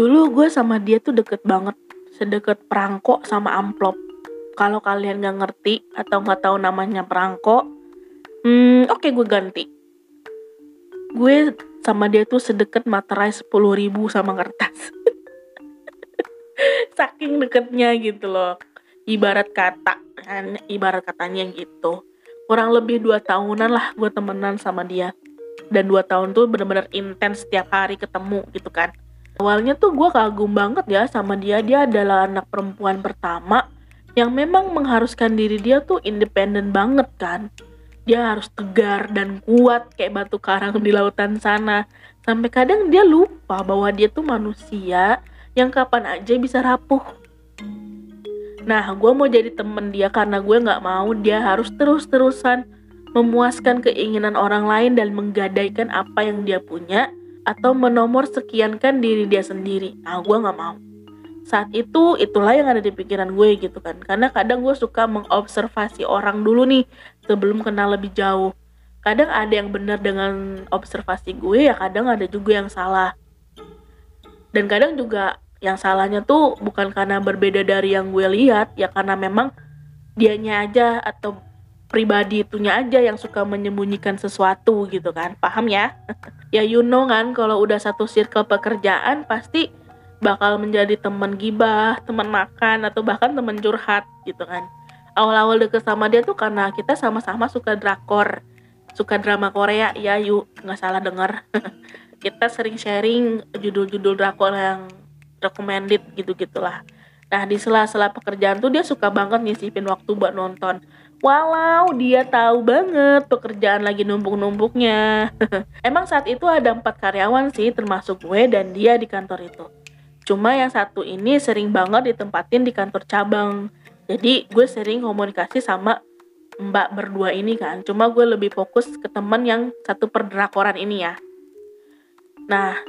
Dulu gue sama dia tuh deket banget, sedekat perangko sama amplop. Kalau kalian gak ngerti atau gak tahu namanya perangko, hmm, oke okay, gue ganti. Gue sama dia tuh sedekat materai 10 ribu sama kertas. Saking deketnya gitu loh. Ibarat kata, kan? ibarat katanya gitu. Kurang lebih dua tahunan lah gue temenan sama dia. Dan dua tahun tuh bener-bener intens setiap hari ketemu gitu kan Awalnya tuh gue kagum banget ya sama dia. Dia adalah anak perempuan pertama yang memang mengharuskan diri dia tuh independen banget kan. Dia harus tegar dan kuat kayak batu karang di lautan sana. Sampai kadang dia lupa bahwa dia tuh manusia yang kapan aja bisa rapuh. Nah, gue mau jadi temen dia karena gue gak mau dia harus terus-terusan memuaskan keinginan orang lain dan menggadaikan apa yang dia punya atau menomor sekiankan diri dia sendiri. Nah, gue nggak mau. Saat itu, itulah yang ada di pikiran gue gitu kan. Karena kadang gue suka mengobservasi orang dulu nih sebelum kenal lebih jauh. Kadang ada yang benar dengan observasi gue, ya kadang ada juga yang salah. Dan kadang juga yang salahnya tuh bukan karena berbeda dari yang gue lihat, ya karena memang dianya aja atau pribadi itunya aja yang suka menyembunyikan sesuatu gitu kan paham ya ya you know kan kalau udah satu circle pekerjaan pasti bakal menjadi teman gibah teman makan atau bahkan teman curhat gitu kan. Awal-awal deket sama dia tuh karena kita sama-sama suka drakor suka drama Korea. Ya yuk nggak salah dengar kita sering sharing judul-judul drakor yang recommended gitu gitulah nah di sela-sela pekerjaan tuh dia suka banget nyisipin waktu buat nonton Walau dia tahu banget pekerjaan lagi numpuk-numpuknya. Emang saat itu ada empat karyawan sih termasuk gue dan dia di kantor itu. Cuma yang satu ini sering banget ditempatin di kantor cabang. Jadi gue sering komunikasi sama mbak berdua ini kan. Cuma gue lebih fokus ke temen yang satu perdrakoran ini ya. Nah,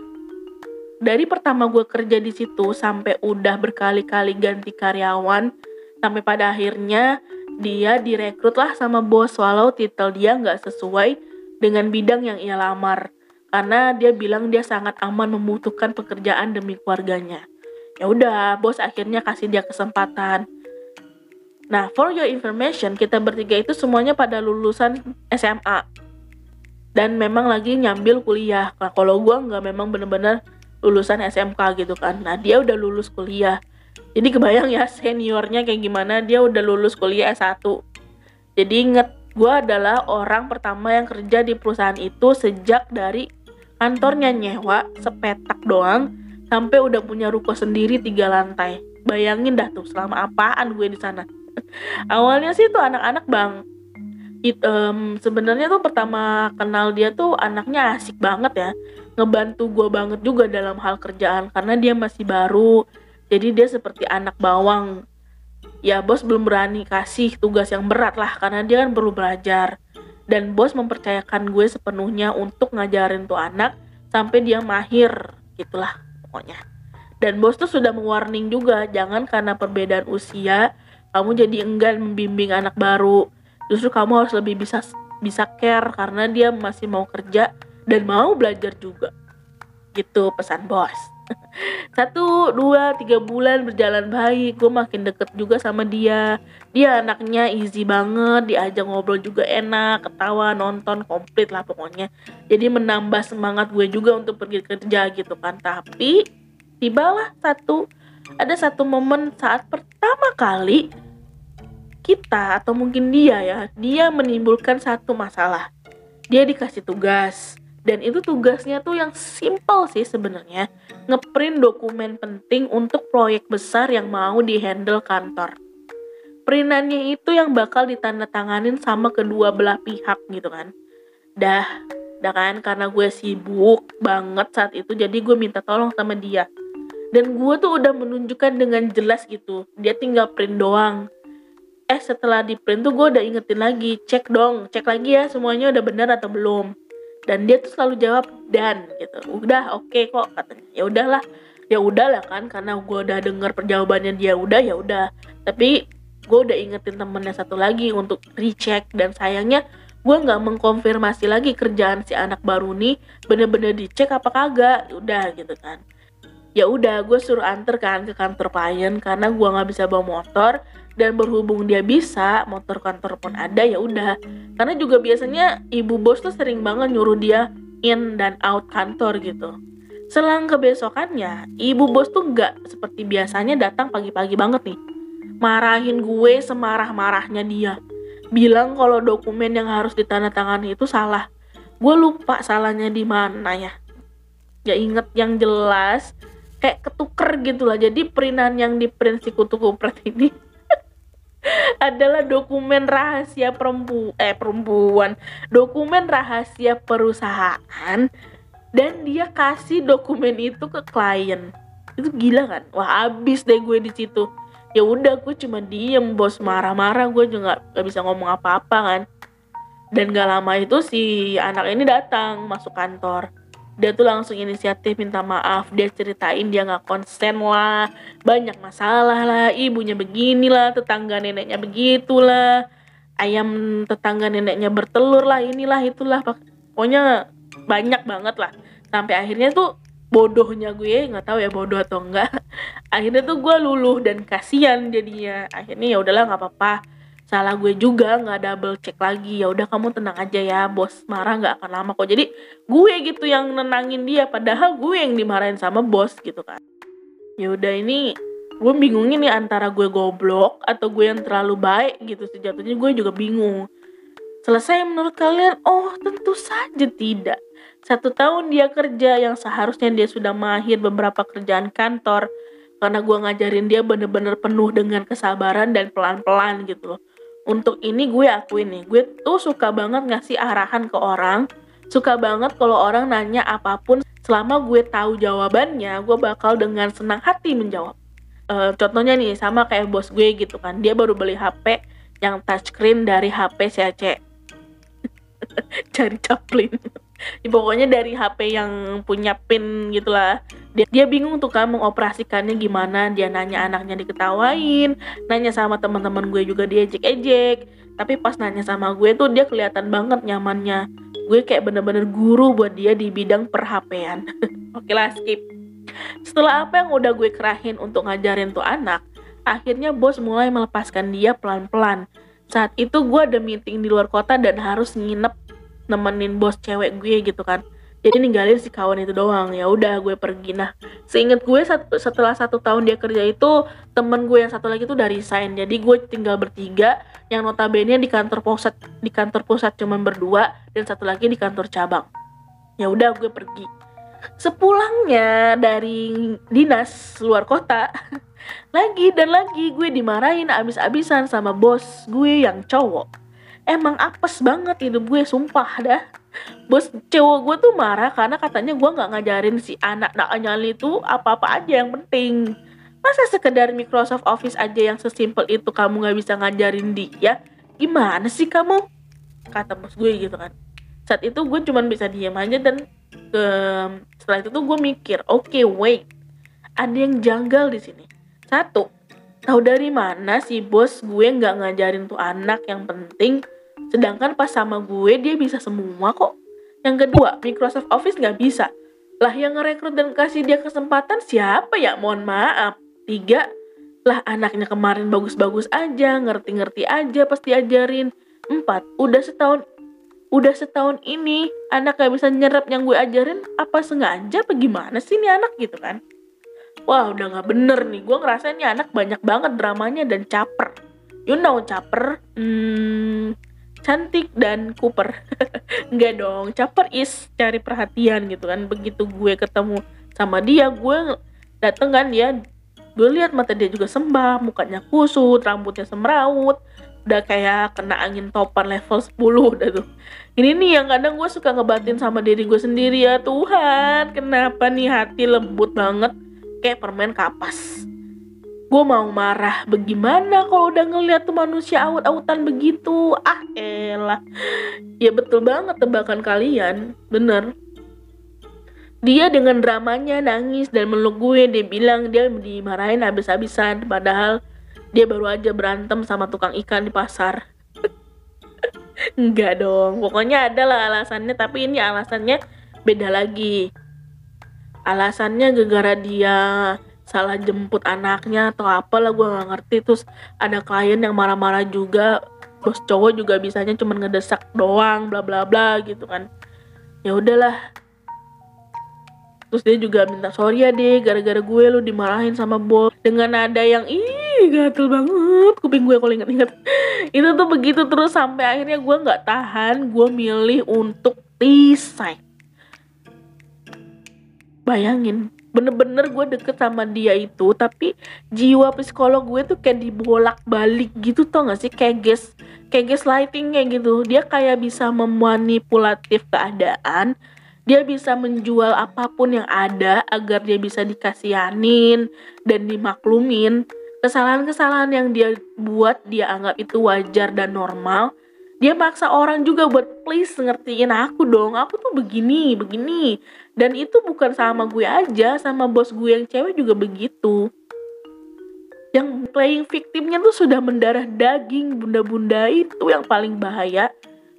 dari pertama gue kerja di situ sampai udah berkali-kali ganti karyawan, sampai pada akhirnya dia direkrut lah sama bos walau titel dia nggak sesuai dengan bidang yang ia lamar karena dia bilang dia sangat aman membutuhkan pekerjaan demi keluarganya. Ya udah, bos akhirnya kasih dia kesempatan. Nah, for your information, kita bertiga itu semuanya pada lulusan SMA. Dan memang lagi nyambil kuliah. Nah, kalau gue nggak memang bener-bener lulusan SMK gitu kan. Nah, dia udah lulus kuliah jadi kebayang ya seniornya kayak gimana dia udah lulus kuliah S1 jadi inget gue adalah orang pertama yang kerja di perusahaan itu sejak dari kantornya nyewa sepetak doang sampai udah punya ruko sendiri tiga lantai. Bayangin dah tuh selama apaan gue di sana. Awalnya sih tuh anak-anak bang um, sebenarnya tuh pertama kenal dia tuh anaknya asik banget ya. Ngebantu gue banget juga dalam hal kerjaan karena dia masih baru jadi dia seperti anak bawang. Ya bos belum berani kasih tugas yang berat lah karena dia kan perlu belajar. Dan bos mempercayakan gue sepenuhnya untuk ngajarin tuh anak sampai dia mahir gitulah pokoknya. Dan bos tuh sudah mewarning juga jangan karena perbedaan usia kamu jadi enggan membimbing anak baru. Justru kamu harus lebih bisa bisa care karena dia masih mau kerja dan mau belajar juga. Gitu pesan bos satu dua tiga bulan berjalan baik. Gue makin deket juga sama dia. Dia anaknya easy banget diajak ngobrol juga enak ketawa nonton komplit lah pokoknya. Jadi menambah semangat gue juga untuk pergi kerja gitu kan. Tapi tibalah satu ada satu momen saat pertama kali kita atau mungkin dia ya dia menimbulkan satu masalah. Dia dikasih tugas dan itu tugasnya tuh yang simple sih sebenarnya. Ngeprint dokumen penting untuk proyek besar yang mau dihandle kantor. Perintannya itu yang bakal ditandatanganin sama kedua belah pihak gitu kan. Dah dah kan? Karena gue sibuk banget saat itu jadi gue minta tolong sama dia. Dan gue tuh udah menunjukkan dengan jelas gitu. Dia tinggal print doang. Eh setelah di print tuh gue udah ingetin lagi. Cek dong. Cek lagi ya semuanya udah benar atau belum dan dia tuh selalu jawab dan gitu. Udah oke okay kok katanya. Ya udahlah. Ya udahlah kan karena gue udah dengar perjawabannya dia udah ya udah. Tapi gue udah ingetin temennya satu lagi untuk recheck. Dan sayangnya gue nggak mengkonfirmasi lagi kerjaan si anak baru nih bener-bener dicek apa kagak. Ya udah gitu kan ya udah gue suruh anter kan ke kantor klien karena gue nggak bisa bawa motor dan berhubung dia bisa motor kantor pun ada ya udah. Karena juga biasanya ibu bos tuh sering banget nyuruh dia in dan out kantor gitu. Selang kebesokannya ibu bos tuh nggak seperti biasanya datang pagi-pagi banget nih. Marahin gue semarah-marahnya dia. Bilang kalau dokumen yang harus ditandatangani itu salah. Gue lupa salahnya di mana ya. Ya inget yang jelas kayak ketuker gitu lah jadi perintan yang di print si kutu kupret ini adalah dokumen rahasia perempu eh perempuan. Dokumen rahasia perusahaan dan dia kasih dokumen itu ke klien. Itu gila kan? Wah abis deh gue di situ. Ya udah gue cuma diem bos. Marah-marah gue juga gak bisa ngomong apa-apa kan. Dan gak lama itu si anak ini datang masuk kantor dia tuh langsung inisiatif minta maaf dia ceritain dia nggak konsen lah banyak masalah lah ibunya beginilah tetangga neneknya begitulah ayam tetangga neneknya bertelur lah inilah itulah pokoknya banyak banget lah. Sampai akhirnya tuh bodohnya gue nggak tahu ya bodoh atau enggak akhirnya tuh gue luluh dan kasihan jadinya. Akhirnya ya udahlah nggak apa-apa salah gue juga nggak double check lagi. Ya udah kamu tenang aja ya bos marah nggak akan lama kok. Jadi gue gitu yang nenangin dia padahal gue yang dimarahin sama bos gitu kan. Ya udah ini gue bingungin nih antara gue goblok atau gue yang terlalu baik gitu sejatuhnya gue juga bingung. Selesai menurut kalian? Oh tentu saja tidak. Satu tahun dia kerja yang seharusnya dia sudah mahir beberapa kerjaan kantor karena gue ngajarin dia bener-bener penuh dengan kesabaran dan pelan-pelan gitu loh untuk ini gue akuin nih gue tuh suka banget ngasih arahan ke orang. Suka banget kalau orang nanya apa pun selama gue tahu jawabannya gue bakal dengan senang hati menjawab. Uh, contohnya nih sama kayak bos gue gitu kan dia baru beli HP yang touchscreen dari HP CAC cari caplin ya, pokoknya dari HP yang punya pin gitulah dia, dia bingung tuh kan mengoperasikannya gimana. Dia nanya anaknya diketawain nanya sama teman-teman gue juga dia ejek-ejek tapi pas nanya sama gue tuh dia kelihatan banget nyamannya. Gue kayak bener-bener guru buat dia di bidang perhapean oke lah skip. Setelah apa yang udah gue kerahin untuk ngajarin tuh anak akhirnya bos mulai melepaskan dia pelan-pelan. Saat itu gue ada meeting di luar kota dan harus nginep nemenin bos cewek gue gitu kan jadi ninggalin si kawan itu doang. Ya udah gue pergi. Nah seinget gue setelah satu tahun dia kerja itu temen gue yang satu lagi tuh dari resign. Jadi gue tinggal bertiga yang notabene di kantor pusat di kantor pusat cuman berdua dan satu lagi di kantor cabang. Ya udah gue pergi. Sepulangnya dari dinas luar kota lagi dan lagi gue dimarahin abis-abisan sama bos gue yang cowok. Emang apes banget hidup gue sumpah dah bos cowok gue tuh marah karena katanya gue nggak ngajarin si anak nak nyali itu apa-apa aja yang penting. Masa sekedar Microsoft Office aja yang sesimpel itu kamu nggak bisa ngajarin dia? Gimana sih kamu? Kata bos gue gitu kan. Saat itu gue cuman bisa diam aja dan ke setelah itu tuh gue mikir oke okay, wait. Ada yang janggal di sini. Satu tahu dari mana si bos gue nggak ngajarin tuh anak yang penting sedangkan pas sama gue dia bisa semua kok. Yang kedua Microsoft Office nggak bisa. Lah yang ngerekrut dan kasih dia kesempatan siapa ya? Mohon maaf. Tiga lah anaknya kemarin bagus-bagus aja ngerti-ngerti aja pasti ajarin empat udah setahun udah setahun ini anak gak bisa nyerap yang gue ajarin apa sengaja apa gimana sih ini anak gitu kan? Wah udah nggak bener nih. Gue ngerasain nih anak banyak banget dramanya dan caper. You know caper. Hmm, cantik dan Cooper. Nggak dong caper is cari perhatian gitu kan. Begitu gue ketemu sama dia gue dateng kan dia gue lihat mata dia juga sembah mukanya kusut rambutnya semrawut udah kayak kena angin topan level 10 udah tuh. Ini nih yang kadang gue suka ngebatin sama diri gue sendiri ya Tuhan kenapa nih hati lembut banget? Kayak permen kapas gue mau marah. Bagaimana kalau udah ngeliat tuh manusia aut-autan begitu? Ah elah. Ya betul banget tebakan kalian. Bener. Dia dengan dramanya nangis dan meluk gue. Dia bilang dia dimarahin habis-habisan. Padahal dia baru aja berantem sama tukang ikan di pasar. Enggak dong. Pokoknya ada lah alasannya. Tapi ini alasannya beda lagi. Alasannya gara-gara dia salah jemput anaknya atau apalah gue nggak ngerti. Terus ada klien yang marah-marah juga. Bos cowok juga bisanya cuma ngedesak doang bla bla bla gitu kan. Ya udahlah. Terus dia juga minta sorry ya deh gara-gara gue lu dimarahin sama bos. Dengan nada yang ih gatel banget. Kuping gue kalau inget-inget itu tuh begitu terus sampai akhirnya gue nggak tahan. Gue milih untuk resign. Bayangin bener-bener gue deket sama dia itu tapi jiwa psikolog gue tuh kayak dibolak balik gitu tau gak sih? Kayak gas kayak gas lighting kayak gitu. Dia kayak bisa memanipulatif keadaan dia bisa menjual apa pun yang ada agar dia bisa dikasihanin dan dimaklumin. Kesalahan-kesalahan yang dia buat dia anggap itu wajar dan normal dia maksa orang juga buat please ngertiin aku dong. Aku tuh begini begini. Dan itu bukan sama gue aja sama bos gue yang cewek juga begitu. Yang playing victimnya tuh sudah mendarah daging bunda-bunda itu yang paling bahaya.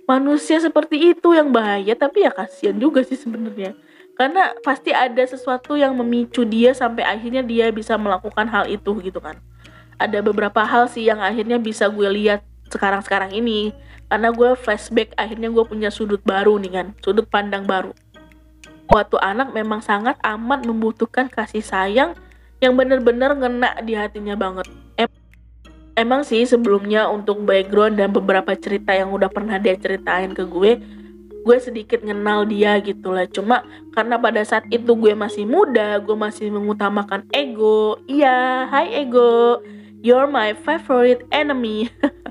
Manusia seperti itu yang bahaya tapi ya kasihan juga sih sebenarnya. Karena pasti ada sesuatu yang memicu dia sampai akhirnya dia bisa melakukan hal itu gitu kan. Ada beberapa hal sih yang akhirnya bisa gue lihat sekarang-sekarang ini. Karena gue flashback akhirnya gue punya sudut baru nih kan. Sudut pandang baru. Waktu anak memang sangat amat membutuhkan kasih sayang yang bener-bener ngena di hatinya banget. Em emang sih sebelumnya untuk background dan beberapa cerita yang udah pernah dia ceritain ke gue gue sedikit kenal dia gitu lah. Cuma karena pada saat itu gue masih muda gue masih mengutamakan ego. Iya hai ego. You're my favorite enemy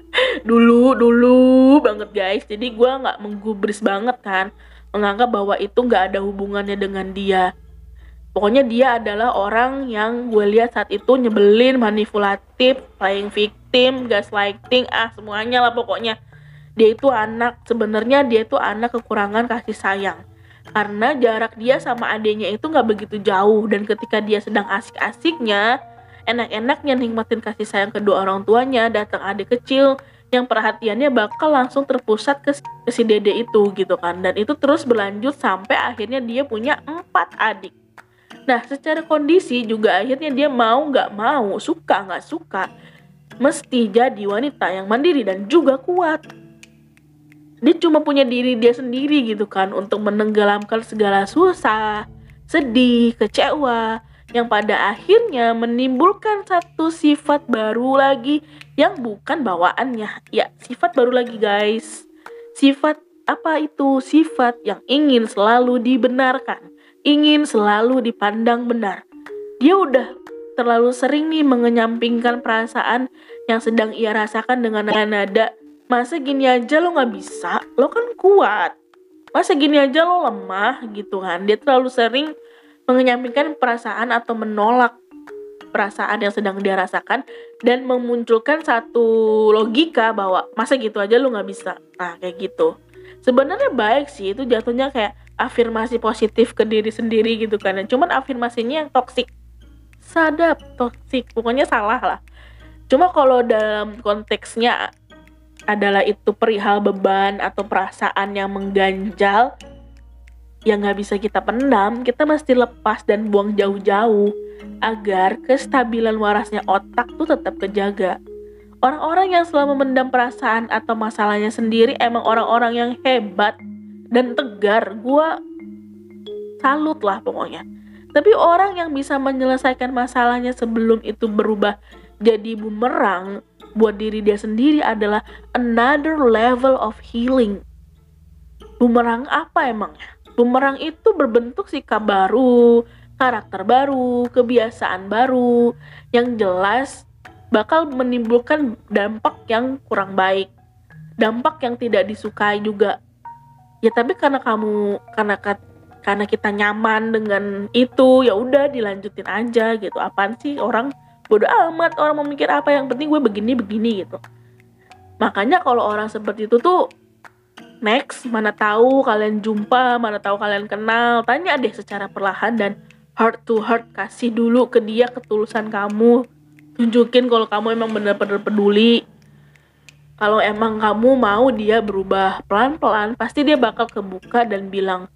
dulu dulu banget guys. Jadi gue nggak menggubris banget kan. Menganggap bahwa itu nggak ada hubungannya dengan dia. Pokoknya dia adalah orang yang gue lihat saat itu nyebelin manipulatif playing victim gaslighting ah semuanya lah pokoknya. Dia itu anak. Sebenarnya dia itu anak kekurangan kasih sayang. Karena jarak dia sama adiknya itu nggak begitu jauh. Dan ketika dia sedang asik-asiknya enak-enaknya nikmatin kasih sayang kedua orang tuanya datang adik kecil yang perhatiannya bakal langsung terpusat ke, ke si dede itu gitu kan. Dan itu terus berlanjut sampai akhirnya dia punya empat adik. Nah secara kondisi juga akhirnya dia mau nggak mau suka nggak suka mesti jadi wanita yang mandiri dan juga kuat. Dia cuma punya diri dia sendiri gitu kan untuk menenggelamkan segala susah sedih kecewa yang pada akhirnya menimbulkan satu sifat baru lagi yang bukan bawaannya. Ya, sifat baru lagi guys. Sifat apa itu? Sifat yang ingin selalu dibenarkan, ingin selalu dipandang benar. Dia udah terlalu sering nih mengenyampingkan perasaan yang sedang ia rasakan dengan nada masa gini aja lo gak bisa, lo kan kuat. Masa gini aja lo lemah gitu kan. Dia terlalu sering mengenyampingkan perasaan atau menolak perasaan yang sedang dia rasakan dan memunculkan satu logika bahwa masa gitu aja lu nggak bisa. Nah kayak gitu. Sebenarnya baik sih itu jatuhnya kayak afirmasi positif ke diri sendiri gitu kan. Cuman afirmasinya yang toksik sadap toksik pokoknya salah lah. Cuma kalau dalam konteksnya adalah itu perihal beban atau perasaan yang mengganjal yang nggak bisa kita pendam, kita mesti lepas dan buang jauh-jauh agar kestabilan warasnya otak tuh tetap kejaga. Orang-orang yang selalu memendam perasaan atau masalahnya sendiri emang orang-orang yang hebat dan tegar. Gua salut lah pokoknya. Tapi orang yang bisa menyelesaikan masalahnya sebelum itu berubah jadi bumerang buat diri dia sendiri adalah another level of healing. Bumerang apa emangnya? Bumerang itu berbentuk sikap baru, karakter baru, kebiasaan baru, yang jelas bakal menimbulkan dampak yang kurang baik, dampak yang tidak disukai juga. Ya tapi karena kamu karena karena kita nyaman dengan itu, ya udah dilanjutin aja gitu. Apaan sih orang bodoh amat orang mau mikir apa yang penting gue begini begini gitu. Makanya kalau orang seperti itu tuh next mana tahu kalian jumpa mana tahu kalian kenal. Tanya deh secara perlahan dan heart to heart kasih dulu ke dia ketulusan kamu. Tunjukin kalau kamu emang bener-bener peduli. Kalau emang kamu mau dia berubah pelan-pelan pasti dia bakal kebuka dan bilang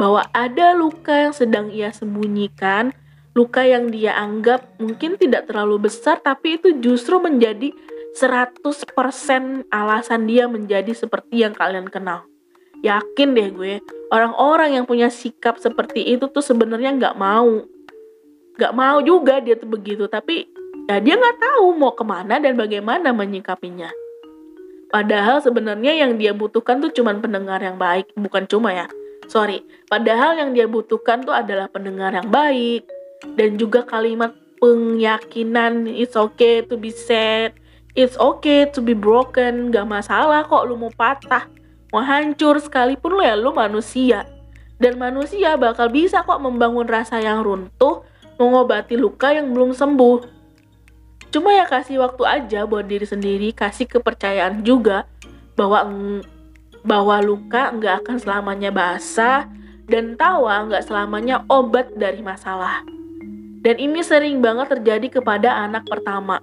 bahwa ada luka yang sedang ia sembunyikan, luka yang dia anggap mungkin tidak terlalu besar tapi itu justru menjadi 100% alasan dia menjadi seperti yang kalian kenal. Yakin deh gue, orang-orang yang punya sikap seperti itu tuh sebenarnya nggak mau. Nggak mau juga dia tuh begitu, tapi ya dia nggak tahu mau ke mana dan bagaimana menyikapinya. Padahal sebenarnya yang dia butuhkan tuh cuma pendengar yang baik, bukan cuma ya. Sorry, padahal yang dia butuhkan tuh adalah pendengar yang baik dan juga kalimat penyakinan it's okay to be sad, it's okay to be broken, gak masalah kok lu mau patah, mau hancur sekalipun lu ya lu manusia. Dan manusia bakal bisa kok membangun rasa yang runtuh, mengobati luka yang belum sembuh. Cuma ya kasih waktu aja buat diri sendiri, kasih kepercayaan juga bahwa bahwa luka nggak akan selamanya basah dan tawa nggak selamanya obat dari masalah. Dan ini sering banget terjadi kepada anak pertama.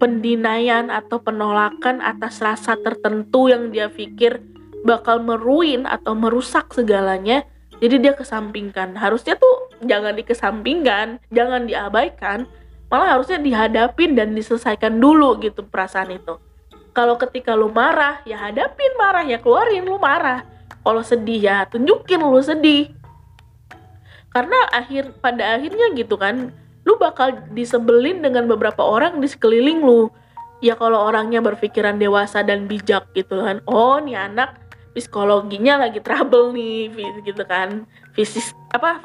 Pendinaian atau penolakan atas rasa tertentu yang dia pikir bakal meruin atau merusak segalanya, jadi dia kesampingkan. Harusnya tuh jangan dikesampingkan, jangan diabaikan, malah harusnya dihadapin dan diselesaikan dulu gitu perasaan itu. Kalau ketika lu marah ya hadapin marah ya keluarin lu marah. Kalau sedih ya tunjukin lu sedih. Karena akhir pada akhirnya gitu kan lu bakal disebelin dengan beberapa orang di sekeliling lu. Ya kalau orangnya berpikiran dewasa dan bijak gitu kan. Oh nih anak psikologinya lagi trouble nih gitu kan. Fisik apa?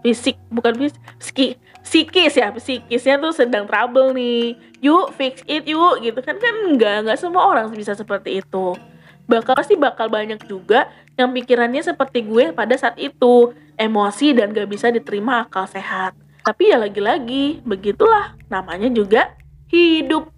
Fisik bukan fisik psiki, psikis ya. Psikisnya tuh sedang trouble nih. Yuk fix it yuk gitu kan. Kan nggak nggak semua orang bisa seperti itu. Bakal pasti bakal banyak juga yang pikirannya seperti gue pada saat itu. Emosi dan gak bisa diterima akal sehat tapi ya lagi-lagi begitulah namanya juga hidup